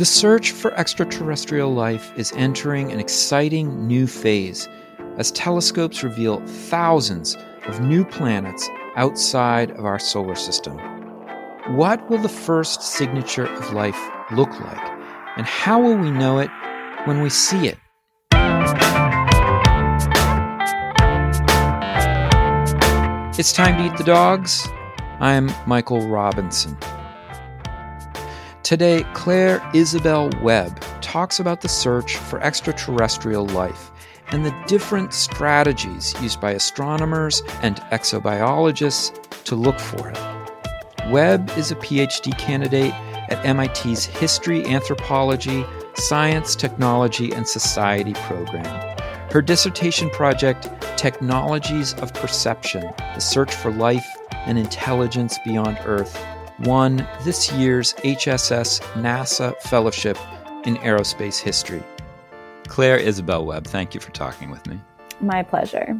The search for extraterrestrial life is entering an exciting new phase as telescopes reveal thousands of new planets outside of our solar system. What will the first signature of life look like? And how will we know it when we see it? It's time to eat the dogs. I'm Michael Robinson. Today, Claire Isabel Webb talks about the search for extraterrestrial life and the different strategies used by astronomers and exobiologists to look for it. Webb is a PhD candidate at MIT's History, Anthropology, Science, Technology, and Society program. Her dissertation project, Technologies of Perception The Search for Life and Intelligence Beyond Earth, won this year's HSS NASA Fellowship in Aerospace History. Claire Isabel Webb, thank you for talking with me. My pleasure.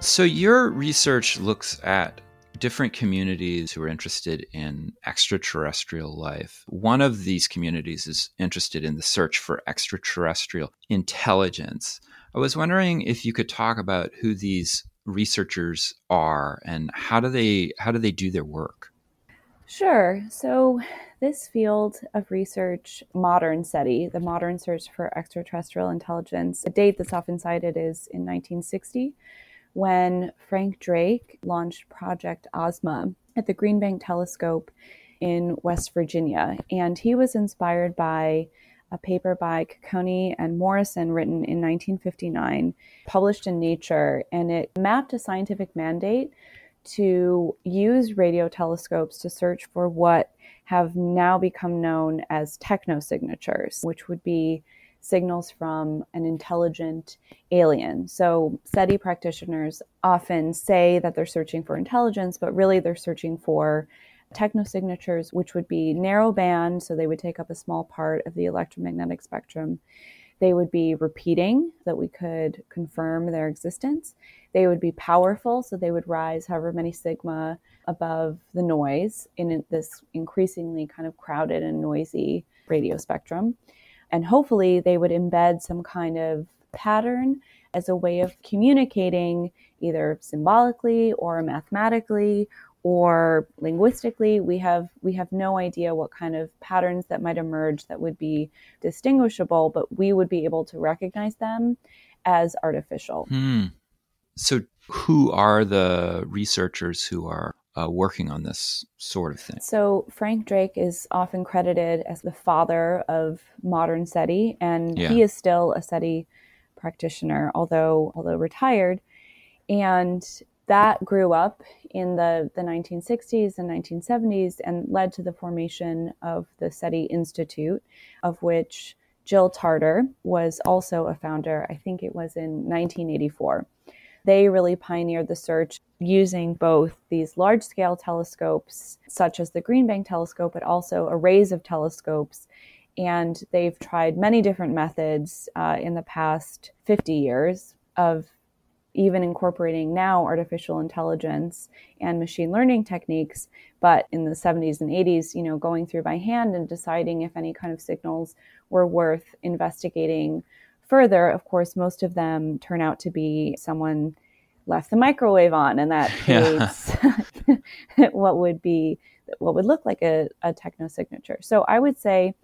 So, your research looks at different communities who are interested in extraterrestrial life. One of these communities is interested in the search for extraterrestrial intelligence. I was wondering if you could talk about who these researchers are and how do they how do they do their work? Sure. So this field of research, modern SETI, the modern search for extraterrestrial intelligence, a date that's often cited is in 1960 when Frank Drake launched Project Ozma at the Green Bank Telescope in West Virginia. And he was inspired by a paper by Cocconi and Morrison written in 1959, published in Nature, and it mapped a scientific mandate to use radio telescopes to search for what have now become known as technosignatures, which would be signals from an intelligent alien. So, SETI practitioners often say that they're searching for intelligence, but really they're searching for technosignatures, which would be narrow band, so they would take up a small part of the electromagnetic spectrum. They would be repeating, that we could confirm their existence. They would be powerful, so they would rise however many sigma above the noise in this increasingly kind of crowded and noisy radio spectrum. And hopefully, they would embed some kind of pattern as a way of communicating either symbolically or mathematically or linguistically we have we have no idea what kind of patterns that might emerge that would be distinguishable but we would be able to recognize them as artificial hmm. so who are the researchers who are uh, working on this sort of thing so frank drake is often credited as the father of modern seti and yeah. he is still a seti practitioner although although retired and that grew up in the, the 1960s and 1970s and led to the formation of the SETI Institute, of which Jill Tarter was also a founder. I think it was in 1984. They really pioneered the search using both these large scale telescopes, such as the Green Bank telescope, but also arrays of telescopes. And they've tried many different methods uh, in the past 50 years of even incorporating now artificial intelligence and machine learning techniques but in the 70s and 80s you know going through by hand and deciding if any kind of signals were worth investigating further of course most of them turn out to be someone left the microwave on and that creates yeah. what would be what would look like a, a techno signature so i would say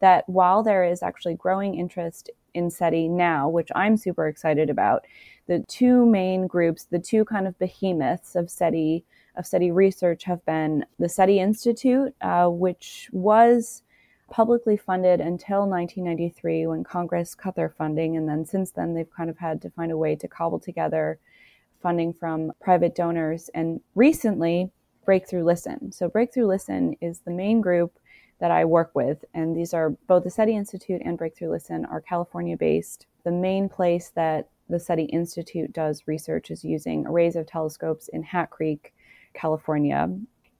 that while there is actually growing interest in SETI now, which I'm super excited about, the two main groups, the two kind of behemoths of SETI of SETI research have been the SETI Institute, uh, which was publicly funded until 1993 when Congress cut their funding, and then since then they've kind of had to find a way to cobble together funding from private donors. And recently, Breakthrough Listen. So Breakthrough Listen is the main group that I work with, and these are both the SETI Institute and Breakthrough Listen are California based. The main place that the SETI Institute does research is using arrays of telescopes in Hat Creek, California.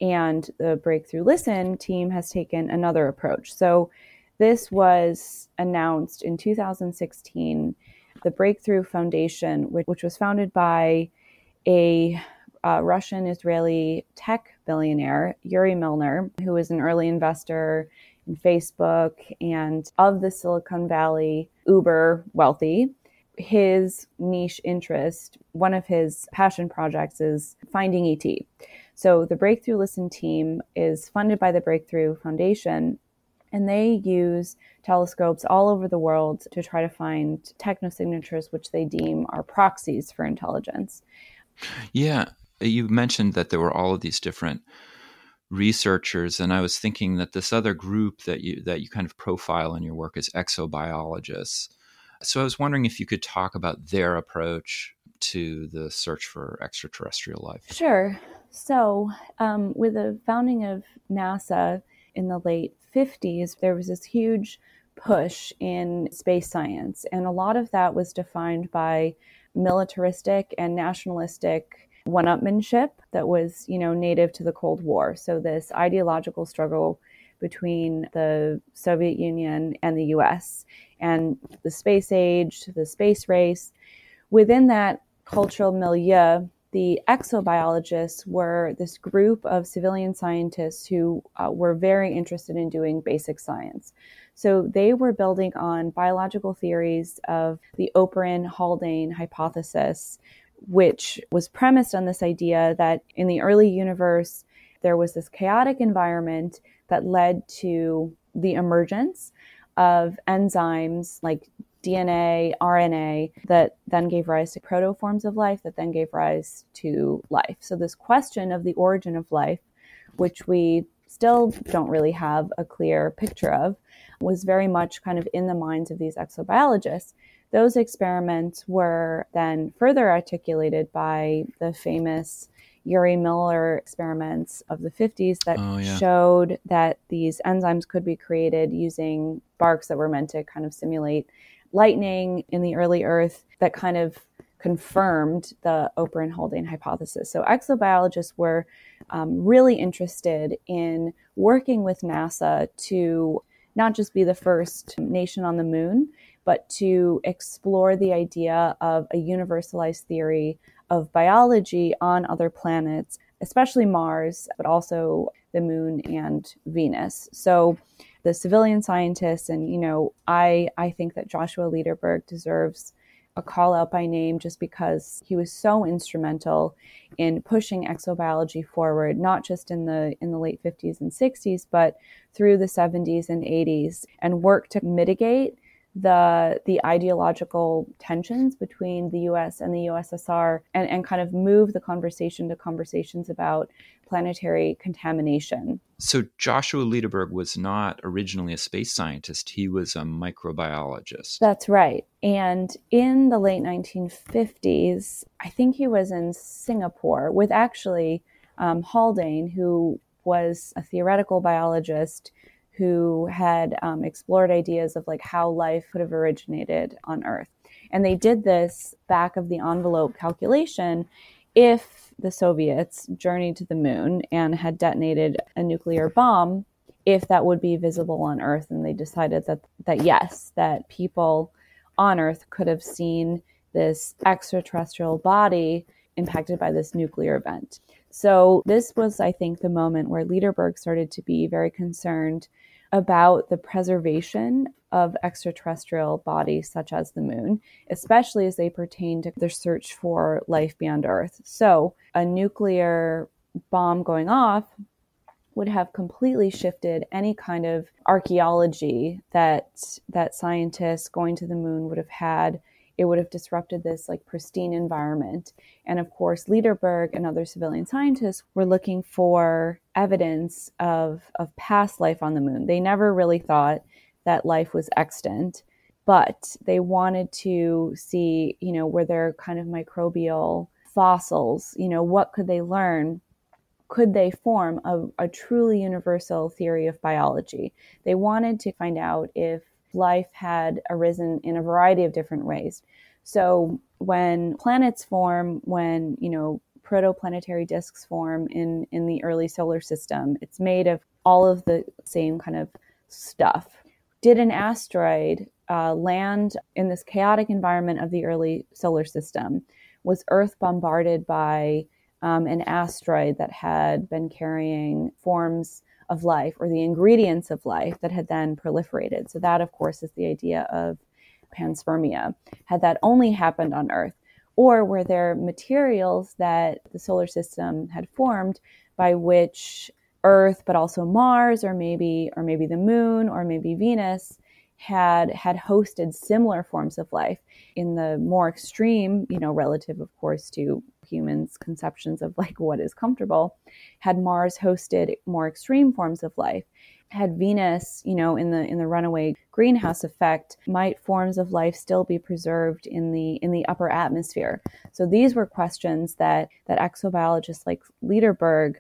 And the Breakthrough Listen team has taken another approach. So this was announced in 2016. The Breakthrough Foundation, which, which was founded by a uh, Russian Israeli tech billionaire, Yuri Milner, who was an early investor in Facebook and of the Silicon Valley uber wealthy. His niche interest, one of his passion projects is finding ET. So the Breakthrough Listen team is funded by the Breakthrough Foundation and they use telescopes all over the world to try to find technosignatures which they deem are proxies for intelligence. Yeah, you mentioned that there were all of these different researchers and I was thinking that this other group that you that you kind of profile in your work is exobiologists. So I was wondering if you could talk about their approach to the search for extraterrestrial life. Sure. So, um, with the founding of NASA in the late 50s, there was this huge push in space science. And a lot of that was defined by militaristic and nationalistic one-upmanship that was, you know, native to the Cold War. So this ideological struggle between the Soviet Union and the US and the space age, the space race. Within that cultural milieu, the exobiologists were this group of civilian scientists who uh, were very interested in doing basic science. So they were building on biological theories of the Oparin Haldane hypothesis, which was premised on this idea that in the early universe, there was this chaotic environment that led to the emergence of enzymes like DNA, RNA that then gave rise to protoforms of life that then gave rise to life. So, this question of the origin of life, which we still don't really have a clear picture of, was very much kind of in the minds of these exobiologists. Those experiments were then further articulated by the famous Urey Miller experiments of the 50s that oh, yeah. showed that these enzymes could be created using barks that were meant to kind of simulate lightning in the early Earth that kind of confirmed the Oparin Haldane hypothesis. So exobiologists were um, really interested in working with NASA to not just be the first nation on the moon, but to explore the idea of a universalized theory of biology on other planets, especially Mars, but also the moon and Venus. So the civilian scientists and you know i i think that joshua lederberg deserves a call out by name just because he was so instrumental in pushing exobiology forward not just in the in the late 50s and 60s but through the 70s and 80s and worked to mitigate the the ideological tensions between the US and the USSR and, and kind of move the conversation to conversations about planetary contamination. So Joshua Lederberg was not originally a space scientist, he was a microbiologist. That's right. And in the late 1950s, I think he was in Singapore with actually um, Haldane, who was a theoretical biologist who had um, explored ideas of like how life could have originated on Earth. And they did this back of the envelope calculation if the Soviets journeyed to the moon and had detonated a nuclear bomb, if that would be visible on Earth. And they decided that, that yes, that people on Earth could have seen this extraterrestrial body impacted by this nuclear event. So, this was, I think, the moment where Lederberg started to be very concerned about the preservation of extraterrestrial bodies such as the moon, especially as they pertain to their search for life beyond Earth. So, a nuclear bomb going off would have completely shifted any kind of archaeology that that scientists going to the moon would have had it would have disrupted this like pristine environment. And of course, Lederberg and other civilian scientists were looking for evidence of, of past life on the moon. They never really thought that life was extant, but they wanted to see, you know, were there kind of microbial fossils? You know, what could they learn? Could they form a, a truly universal theory of biology? They wanted to find out if life had arisen in a variety of different ways. So when planets form, when, you know, protoplanetary disks form in, in the early solar system, it's made of all of the same kind of stuff. Did an asteroid uh, land in this chaotic environment of the early solar system? Was Earth bombarded by um, an asteroid that had been carrying forms of life or the ingredients of life that had then proliferated. So, that, of course, is the idea of panspermia. Had that only happened on Earth? Or were there materials that the solar system had formed by which Earth, but also Mars, or maybe, or maybe the Moon, or maybe Venus, had had hosted similar forms of life in the more extreme, you know, relative, of course, to humans' conceptions of like what is comfortable, had Mars hosted more extreme forms of life. Had Venus, you know, in the in the runaway greenhouse effect, might forms of life still be preserved in the in the upper atmosphere? So these were questions that that exobiologists like Lederberg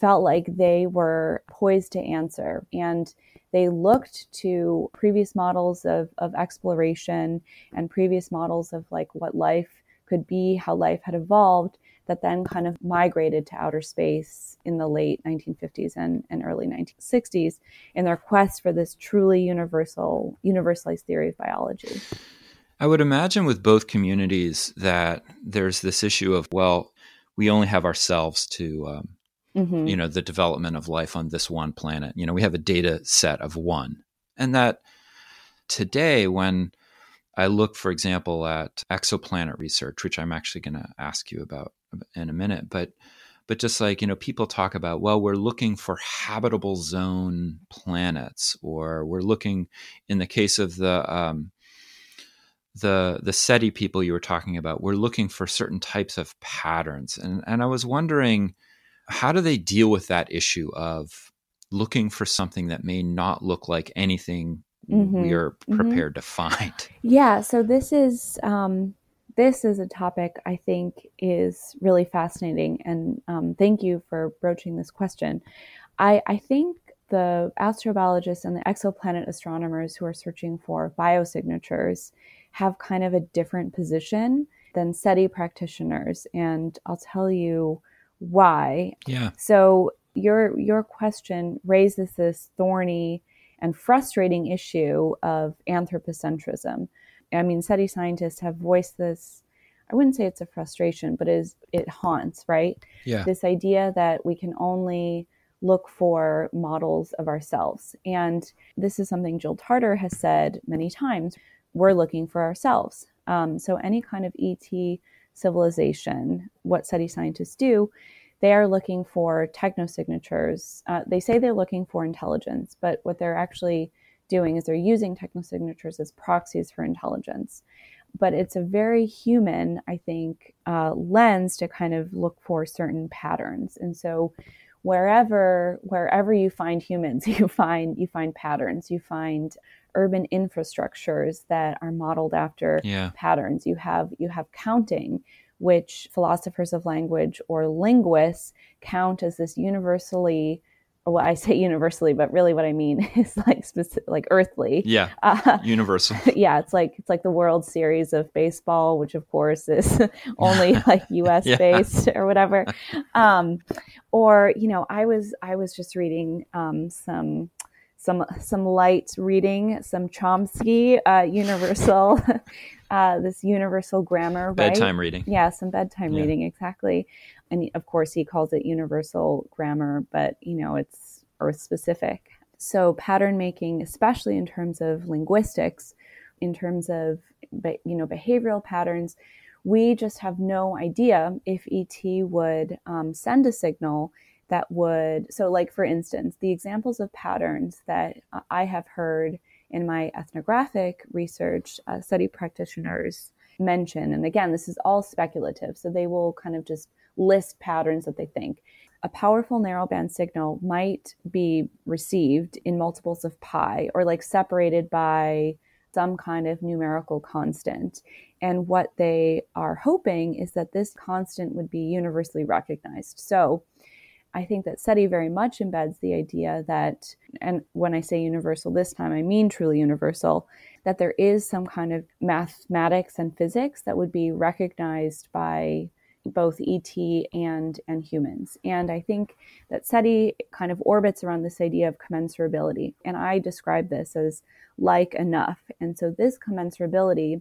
felt like they were poised to answer. And they looked to previous models of, of exploration and previous models of like what life could be, how life had evolved, that then kind of migrated to outer space in the late 1950s and, and early 1960s in their quest for this truly universal, universalized theory of biology. I would imagine with both communities that there's this issue of, well, we only have ourselves to um, mm-hmm. you know the development of life on this one planet you know we have a data set of one and that today when i look for example at exoplanet research which i'm actually going to ask you about in a minute but but just like you know people talk about well we're looking for habitable zone planets or we're looking in the case of the um, the the SETI people you were talking about, we're looking for certain types of patterns, and and I was wondering, how do they deal with that issue of looking for something that may not look like anything mm-hmm. we are mm-hmm. prepared mm-hmm. to find? Yeah, so this is um, this is a topic I think is really fascinating, and um, thank you for broaching this question. I, I think the astrobiologists and the exoplanet astronomers who are searching for biosignatures have kind of a different position than SETI practitioners, and I'll tell you why. Yeah. So your your question raises this thorny and frustrating issue of anthropocentrism. I mean, SETI scientists have voiced this. I wouldn't say it's a frustration, but is it haunts, right? Yeah. This idea that we can only look for models of ourselves. And this is something Jill Tarter has said many times. We're looking for ourselves. Um, so any kind of ET civilization, what SETI scientists do, they are looking for technosignatures. Uh, they say they're looking for intelligence, but what they're actually doing is they're using technosignatures as proxies for intelligence. But it's a very human, I think, uh, lens to kind of look for certain patterns. And so, wherever wherever you find humans, you find you find patterns. You find urban infrastructures that are modeled after yeah. patterns. You have you have counting, which philosophers of language or linguists count as this universally well, I say universally, but really what I mean is like specific, like earthly. Yeah, uh, universal. Yeah, it's like it's like the World Series of baseball, which of course is only like U.S. yeah. based or whatever. Um, or you know, I was I was just reading um, some some some light reading, some Chomsky, uh, universal, uh, this universal grammar, right? Bedtime reading. Yeah, some bedtime yeah. reading, exactly. And of course, he calls it universal grammar, but you know, it's Earth specific. So pattern making, especially in terms of linguistics, in terms of you know behavioral patterns, we just have no idea if ET would um, send a signal that would, so like for instance, the examples of patterns that I have heard in my ethnographic research, uh, SETI practitioners mention, and again, this is all speculative, so they will kind of just list patterns that they think. A powerful narrowband signal might be received in multiples of pi or like separated by some kind of numerical constant. And what they are hoping is that this constant would be universally recognized. So I think that SETI very much embeds the idea that, and when I say universal this time, I mean truly universal, that there is some kind of mathematics and physics that would be recognized by both ET and and humans. And I think that SETI kind of orbits around this idea of commensurability. And I describe this as like enough. And so this commensurability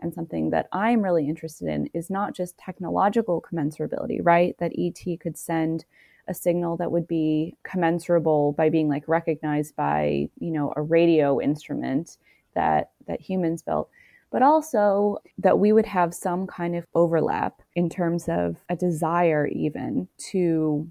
and something that I'm really interested in is not just technological commensurability, right? That ET could send a signal that would be commensurable by being like recognized by, you know, a radio instrument that that humans built but also that we would have some kind of overlap in terms of a desire even to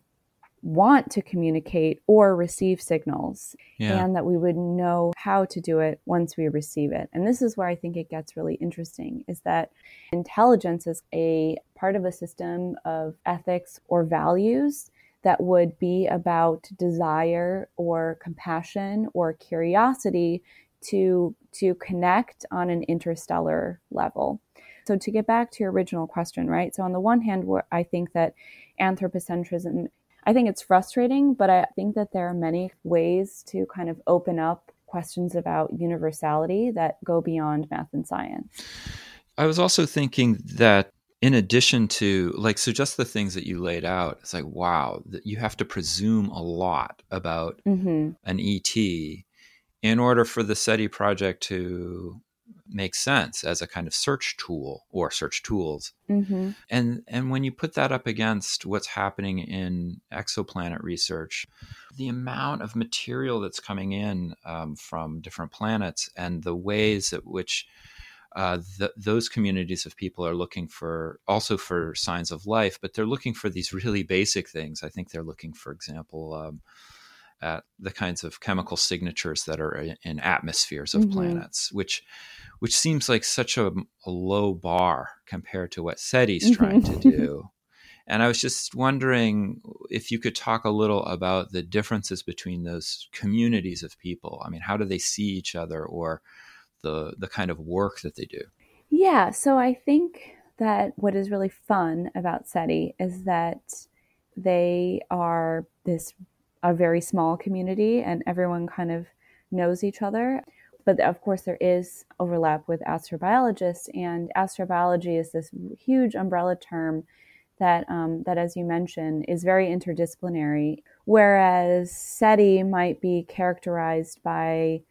want to communicate or receive signals yeah. and that we would know how to do it once we receive it. And this is where I think it gets really interesting is that intelligence is a part of a system of ethics or values that would be about desire or compassion or curiosity to to connect on an interstellar level. So to get back to your original question, right? So on the one hand, I think that anthropocentrism I think it's frustrating, but I think that there are many ways to kind of open up questions about universality that go beyond math and science. I was also thinking that in addition to like so just the things that you laid out it's like wow that you have to presume a lot about mm-hmm. an et in order for the seti project to make sense as a kind of search tool or search tools. Mm-hmm. And and when you put that up against what's happening in exoplanet research, the amount of material that's coming in um, from different planets and the ways at which uh, the, those communities of people are looking for also for signs of life, but they're looking for these really basic things. I think they're looking, for example, um, at the kinds of chemical signatures that are in atmospheres of mm-hmm. planets, which which seems like such a, a low bar compared to what SETI's mm-hmm. trying to do. And I was just wondering if you could talk a little about the differences between those communities of people. I mean, how do they see each other or the the kind of work that they do? Yeah, so I think that what is really fun about SETI is that they are this a very small community and everyone kind of knows each other. But of course, there is overlap with astrobiologists, and astrobiology is this huge umbrella term that, um, that as you mentioned, is very interdisciplinary. Whereas SETI might be characterized by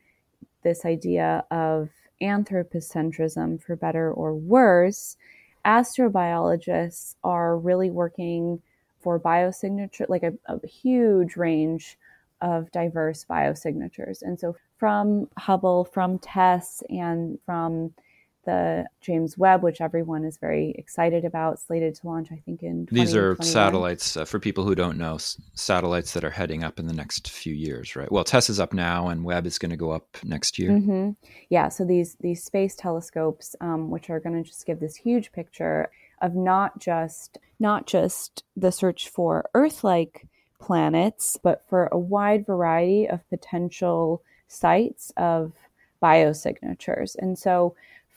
this idea of anthropocentrism, for better or worse, astrobiologists are really working for biosignature, like a, a huge range of diverse biosignatures. And so from Hubble, from TESS, and from the James Webb, which everyone is very excited about, slated to launch, I think, in these are satellites uh, for people who don't know, s- satellites that are heading up in the next few years, right? Well, TESS is up now, and Webb is going to go up next year. Mm-hmm. Yeah, so these these space telescopes, um, which are going to just give this huge picture of not just not just the search for Earth-like planets, but for a wide variety of potential sites of biosignatures. And so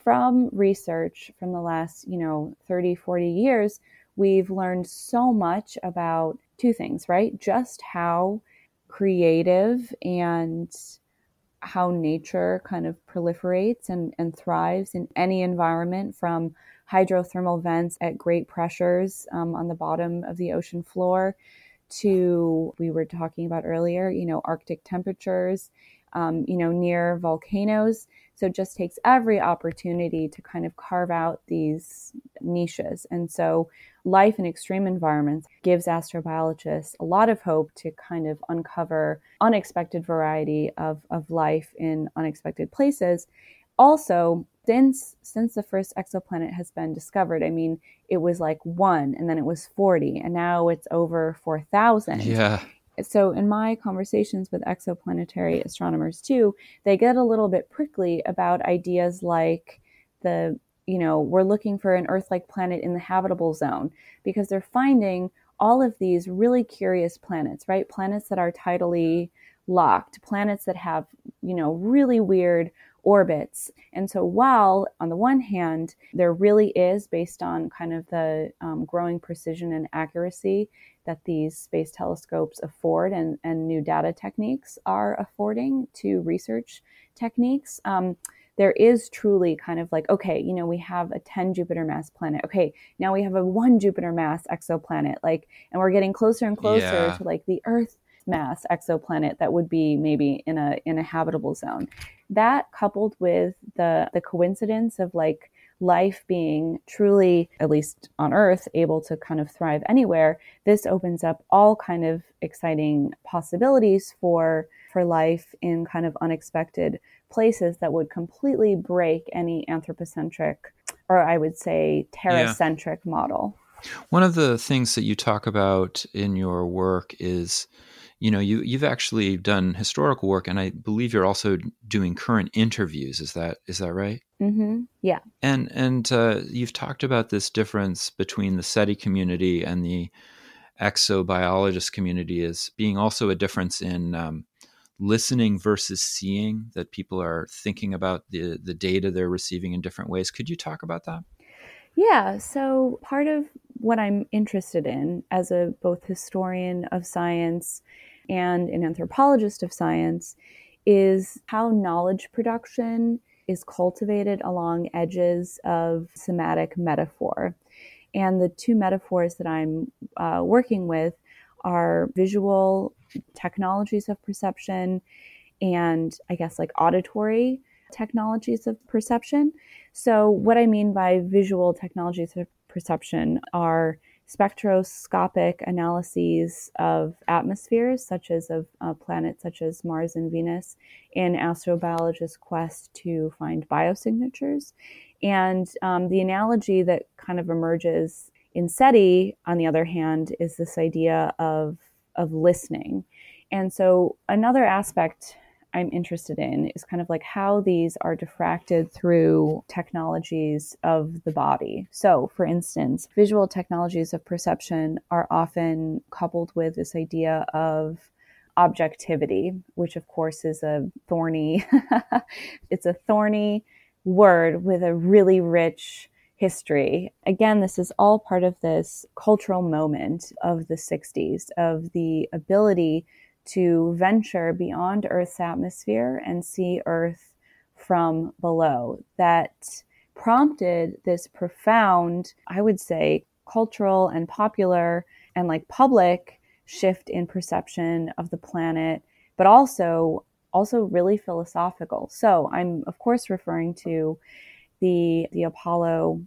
from research from the last, you know, 30, 40 years, we've learned so much about two things, right? Just how creative and how nature kind of proliferates and, and thrives in any environment from hydrothermal vents at great pressures um, on the bottom of the ocean floor to we were talking about earlier you know arctic temperatures um, you know near volcanoes so it just takes every opportunity to kind of carve out these niches. And so life in extreme environments gives astrobiologists a lot of hope to kind of uncover unexpected variety of, of life in unexpected places. Also since since the first exoplanet has been discovered i mean it was like one and then it was 40 and now it's over 4000 yeah so in my conversations with exoplanetary astronomers too they get a little bit prickly about ideas like the you know we're looking for an earth-like planet in the habitable zone because they're finding all of these really curious planets right? Planets that are tidally locked planets that have you know really weird orbits. And so, while on the one hand, there really is, based on kind of the um, growing precision and accuracy that these space telescopes afford and, and new data techniques are affording to research techniques, um, there is truly kind of like, okay, you know, we have a 10 Jupiter mass planet. Okay, now we have a one Jupiter mass exoplanet. Like, and we're getting closer and closer yeah. to like the Earth mass exoplanet that would be maybe in a in a habitable zone that coupled with the the coincidence of like life being truly, at least on Earth, able to kind of thrive anywhere, this opens up all kind of exciting possibilities for for life in kind of unexpected places that would completely break any anthropocentric or I would say terracentric yeah. model. One of the things that you talk about in your work is you know you you've actually done historical work and i believe you're also doing current interviews. Is that is that right? Mm-hmm. yeah. And and uh, you've talked about this difference between the seti community and the exobiologist community as being also a difference in um, listening versus seeing that people are thinking about the the data they're receiving in different ways. Could you talk about that? Yeah. So part of what i'm interested in as a both historian of science and an anthropologist of science is how knowledge production is cultivated along edges of somatic metaphor. And the two metaphors that I'm uh, working with are visual technologies of perception and I guess like auditory technologies of perception. So, what I mean by visual technologies of perception are spectroscopic analyses of atmospheres, such as of uh, planets such as Mars and Venus, in astrobiologists' quest to find biosignatures. And um, the analogy that kind of emerges in SETI, on the other hand, is this idea of, of listening. And so, another aspect I'm interested in is kind of like how these are diffracted through technologies of the body. So, for instance, visual technologies of perception are often coupled with this idea of objectivity, which of course is a thorny it's a thorny word with a really rich history. Again, this is all part of this cultural moment of the 60s of the ability to venture beyond Earth's atmosphere and see Earth from below. That prompted this profound, I would say, cultural and popular and like public shift in perception of the planet, but also also really philosophical. So I'm of course referring to the the Apollo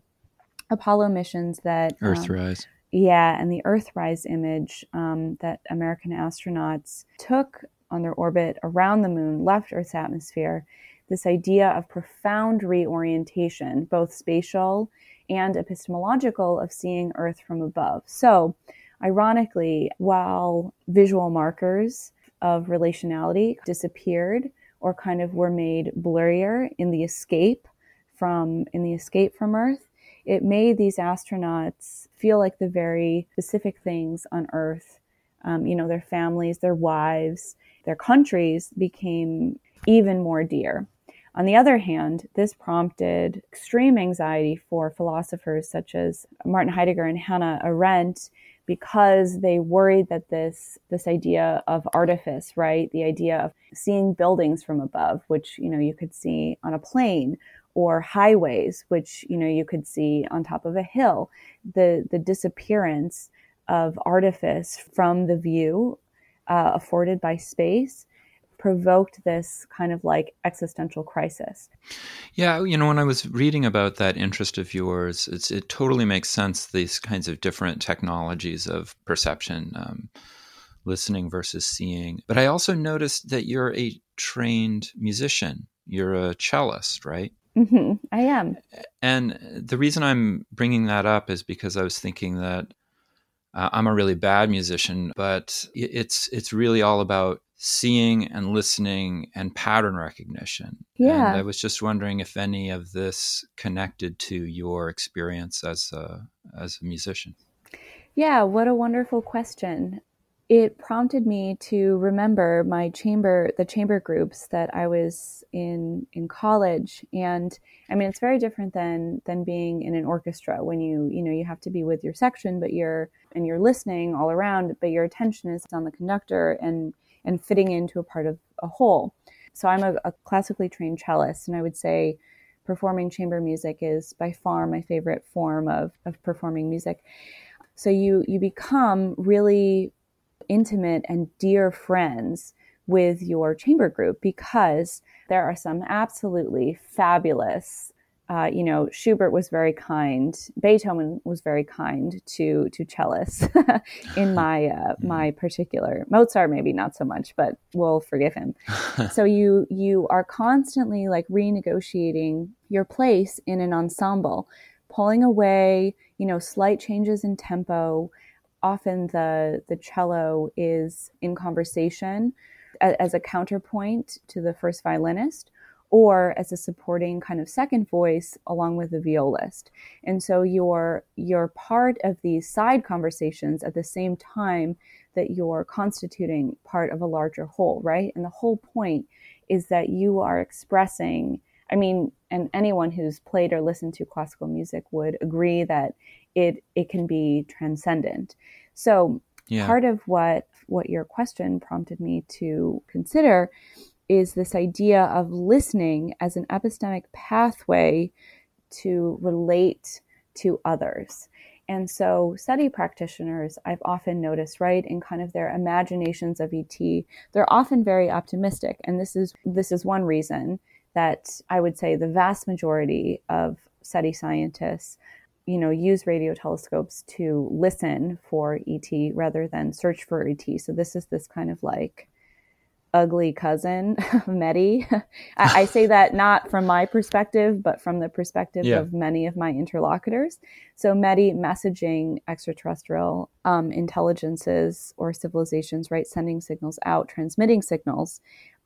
Apollo missions that Earthrise. Um, yeah, and the Earthrise image um, that American astronauts took on their orbit around the moon, left Earth's atmosphere, this idea of profound reorientation, both spatial and epistemological, of seeing Earth from above. So, ironically, while visual markers of relationality disappeared or kind of were made blurrier in the escape from in the escape from Earth, it made these astronauts feel like the very specific things on Earth. Um, you know, their families, their wives, their countries became even more dear. On the other hand, this prompted extreme anxiety for philosophers such as Martin Heidegger and Hannah Arendt because they worried that this this idea of artifice, right, the idea of seeing buildings from above, which you know you could see on a plane or highways, which you know you could see on top of a hill. The the disappearance of artifice from the view uh, afforded by space provoked this kind of like existential crisis. Yeah, you know, when I was reading about that interest of yours, it totally makes sense. These kinds of different technologies of perception, um, listening versus seeing. But I also noticed that you're a trained musician. You're a cellist, right? Mm-hmm, I am. And the reason I'm bringing that up is because I was thinking that uh, I'm a really bad musician, but it's it's really all about seeing and listening and pattern recognition. Yeah. And I was just wondering if any of this connected to your experience as a as a musician. Yeah, what a wonderful question it prompted me to remember my chamber the chamber groups that i was in in college. And i mean it's very different than than being in an orchestra when you you know you have to be with your section but you're and you're listening all around but your attention is on the conductor and and fitting into a part of a whole. So i'm a, a classically trained cellist and i would say performing chamber music is by far my favorite form of of performing music. So you you become really intimate and dear friends with your chamber group because there are some absolutely fabulous uh, you know, Schubert was very kind. Beethoven was very kind to to cellists in my uh, my particular. Mozart maybe not so much, but we'll forgive him. so you you are constantly like renegotiating your place in an ensemble, pulling away. You know, slight changes in tempo. Often the the cello is in conversation as a counterpoint to the first violinist or as a supporting kind of second voice along with the violist. And so you're you're part of these side conversations at the same time that you're constituting part of a larger whole, right? And the whole point is that you are expressing I mean, and anyone who's played or listened to classical music would agree that it it can be transcendent. So yeah. part of what what your question prompted me to consider is this idea of listening as an epistemic pathway to relate to others. And so, SETI practitioners, I've often noticed, right, in kind of their imaginations of ET, they're often very optimistic. And this is this is one reason that I would say the vast majority of SETI scientists, you know, use radio telescopes to listen for ET rather than search for ET. So this is this kind of like ugly cousin, METI. I, I, say that not from my perspective, but from the perspective yeah. of many of my interlocutors. So, METI messaging extraterrestrial um, intelligences or civilizations, right, sending signals out, transmitting signals,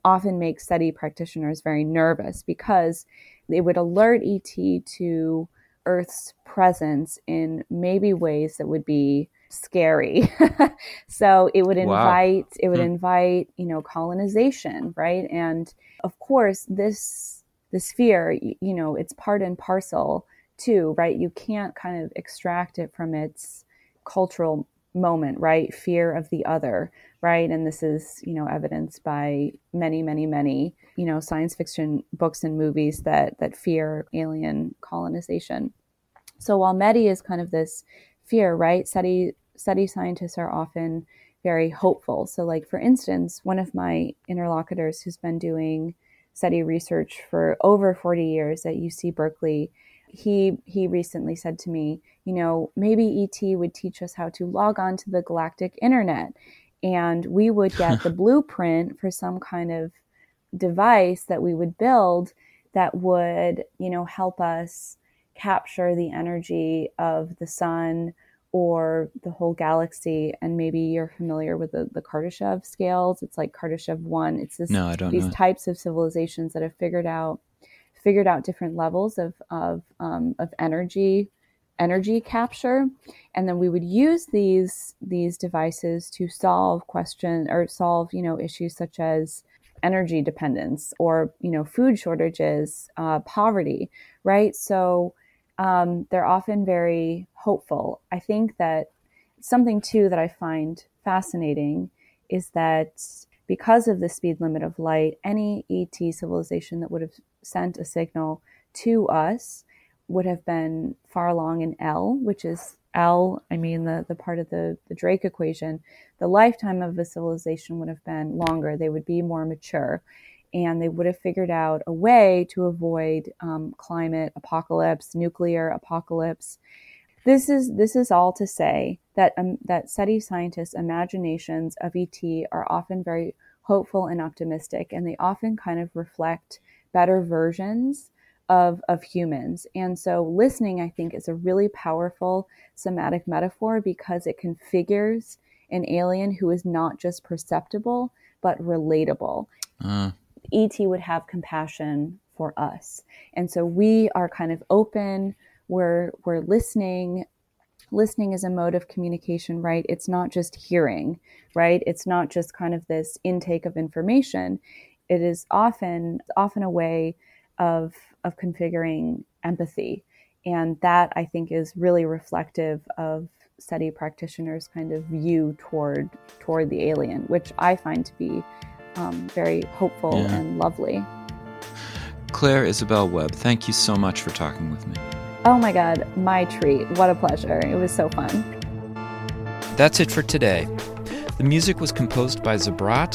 often makes SETI practitioners very nervous because they would alert ET to Earth's presence in maybe ways that would be scary. so it would invite wow. it would hmm. invite, you know, colonization, right? And of course, this this fear, you know, it's part and parcel too, right? You can't kind of extract it from its cultural moment, right? Fear of the other, right? And this is, you know, evidenced by many, many, many, you know, science fiction books and movies that that fear alien colonization. So while METI is kind of this fear, right? SETI SETI scientists are often very hopeful. So, like for instance, one of my interlocutors who's been doing SETI research for over 40 years at UC Berkeley, he he recently said to me, you know, maybe ET would teach us how to log on to the galactic internet, and we would get the blueprint for some kind of device that we would build that would, you know, help us capture the energy of the sun or the whole galaxy. And maybe you're familiar with the, the Kardashev scales. It's like Kardashev one. It's this, no, I don't these know. types of civilizations that have figured out figured out different levels of of um, of energy energy capture and then we would use these these devices to solve question or solve you know issues such as energy dependence or you know food shortages uh, poverty right so um, they're often very hopeful. I think that something too that I find fascinating is that because of the speed limit of light, any ET civilization that would have sent a signal to us would have been far along in L, which is L, I mean the, the part of the, the Drake equation, the lifetime of a civilization would have been longer. They would be more mature and they would have figured out a way to avoid um, climate apocalypse, nuclear apocalypse. This is this is all to say that um, that SETI scientists' imaginations of ET are often very hopeful and optimistic, and they often kind of reflect better versions of of humans. And so, listening, I think, is a really powerful somatic metaphor because it configures an alien who is not just perceptible but relatable. Uh. ET would have compassion for us. And so we are kind of open, we're we're listening. Listening is a mode of communication, right? It's not just hearing, right? It's not just kind of this intake of information. It is often often a way of of configuring empathy. And that I think is really reflective of SETI practitioners' kind of view toward toward the alien, which I find to be um, very hopeful yeah. and lovely. Claire Isabel Webb, thank you so much for talking with me. Oh my God, my treat. What a pleasure. It was so fun. That's it for today. The music was composed by Zabrat.